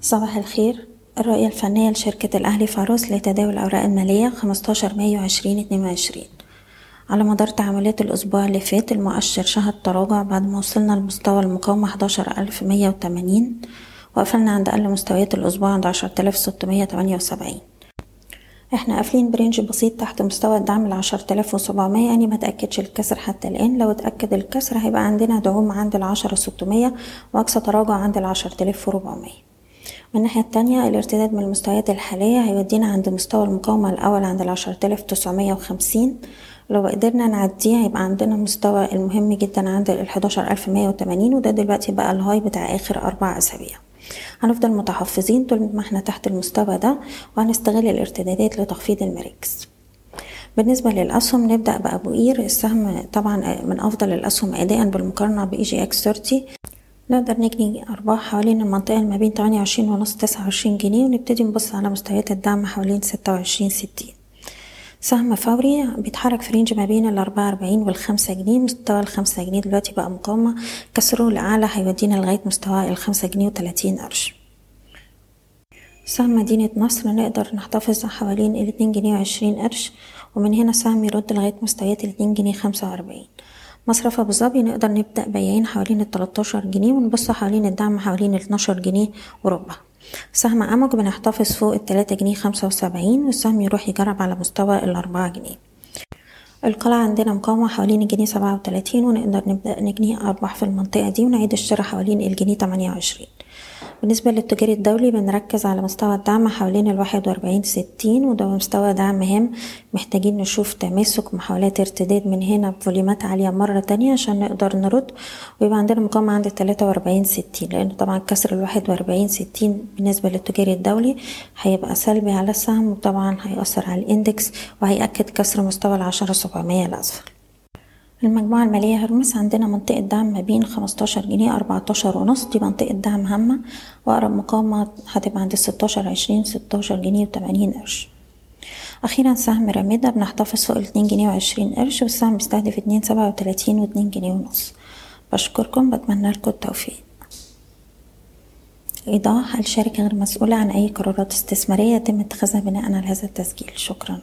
صباح الخير. الرؤية الفنية لشركة الأهلي فاروس لتداول الأوراق المالية 15 مايو 2022 على مدار تعاملات الأسبوع اللي فات المؤشر شهد تراجع بعد ما وصلنا لمستوى المقاومة 11180 وقفلنا عند أقل مستويات الأسبوع عند 10678 إحنا قافلين برينج بسيط تحت مستوى الدعم ال 10700 يعني ما تأكدش الكسر حتى الآن. لو اتأكد الكسر هيبقى عندنا دعوم عند ال 10600 وأقصى تراجع عند ال 10400 من الناحية التانية الارتداد من المستويات الحالية هيودينا عند مستوى المقاومة الأول عند العشرة آلاف تسعمية وخمسين. لو قدرنا نعديه هيبقى عندنا مستوى المهم جدا عند الحداشر ألف مية وتمانين وده دلوقتي بقى الهاي بتاع آخر أربع أسابيع. هنفضل متحفظين طول ما إحنا تحت المستوى ده وهنستغل الارتدادات لتخفيض المراكز بالنسبة للأسهم نبدأ بأبو قير. السهم طبعا من أفضل الأسهم أداء بالمقارنة ب EGX 30 نقدر نجني أرباح حوالين المنطقة ما بين تمانية وعشرين ونص تسعة وعشرين جنيه ونبتدي نبص على مستويات الدعم حوالين ستة وعشرين ستين. سهم فوري بيتحرك في range ما بين الأربعة أربعين والخمسة جنيه مستوى الخمسة جنيه دلوقتي بقى مقاومة. كسره لأعلى هيودينا لغاية مستوى الخمسة جنيه وتلاتين قرش. سهم مدينة نصر نقدر نحتفظ حوالين الاتنين جنيه وعشرين قرش ومن هنا سهم يرد لغاية مستويات الاتنين جنيه خمسة وأربعين. مصرف أبو ظبي نقدر نبدأ بياعين حوالين التلاتاشر جنيه ونبص حوالين الدعم حوالين الاتناشر جنيه وربع. سهم أمك بنحتفظ فوق التلاتة جنيه خمسة وسبعين والسهم يروح يجرب على مستوى الأربعة جنيه. القلعة عندنا مقاومة حوالين الجنيه سبعة وتلاتين ونقدر نبدأ نجني أرباح في المنطقة دي ونعيد الشراء حوالين الجنيه تمانية وعشرين. بالنسبة للتجاري الدولي بنركز على مستوى الدعم حوالين الواحد وأربعين ستين وده مستوى دعم هام. محتاجين نشوف تماسك محاولات ارتداد من هنا ب volumeات عالية مرة تانية عشان نقدر نرد ويبقى عندنا مقاومة عند التلاتة وأربعين ستين. لأن طبعا كسر الواحد وأربعين ستين بالنسبة للتجاري الدولي هيبقى سلبي على السهم وطبعا هيأثر على ال index وهيأكد كسر مستوى العشرة سبعمية الأسفل المجموعة المالية هرمس عندنا منطقة دعم ما بين خمستاشر جنيه أربعتاشر ونص دي منطقة دعم هامة. وأقرب مقاومة هتبقى عند ستاشر عشرين ستاشر جنيه وتمانين قرش. أخيرا سهم رميدة بنحتفظ فوق الاتنين جنيه وعشرين قرش والسهم بيستهدف اتنين سبعة وتلاتين واتنين جنيه ونص. بشكركم بتمنى لكم التوفيق. إيضاح الشركة غير مسؤولة عن أي قرارات استثمارية يتم اتخاذها بناء على هذا التسجيل. شكرا.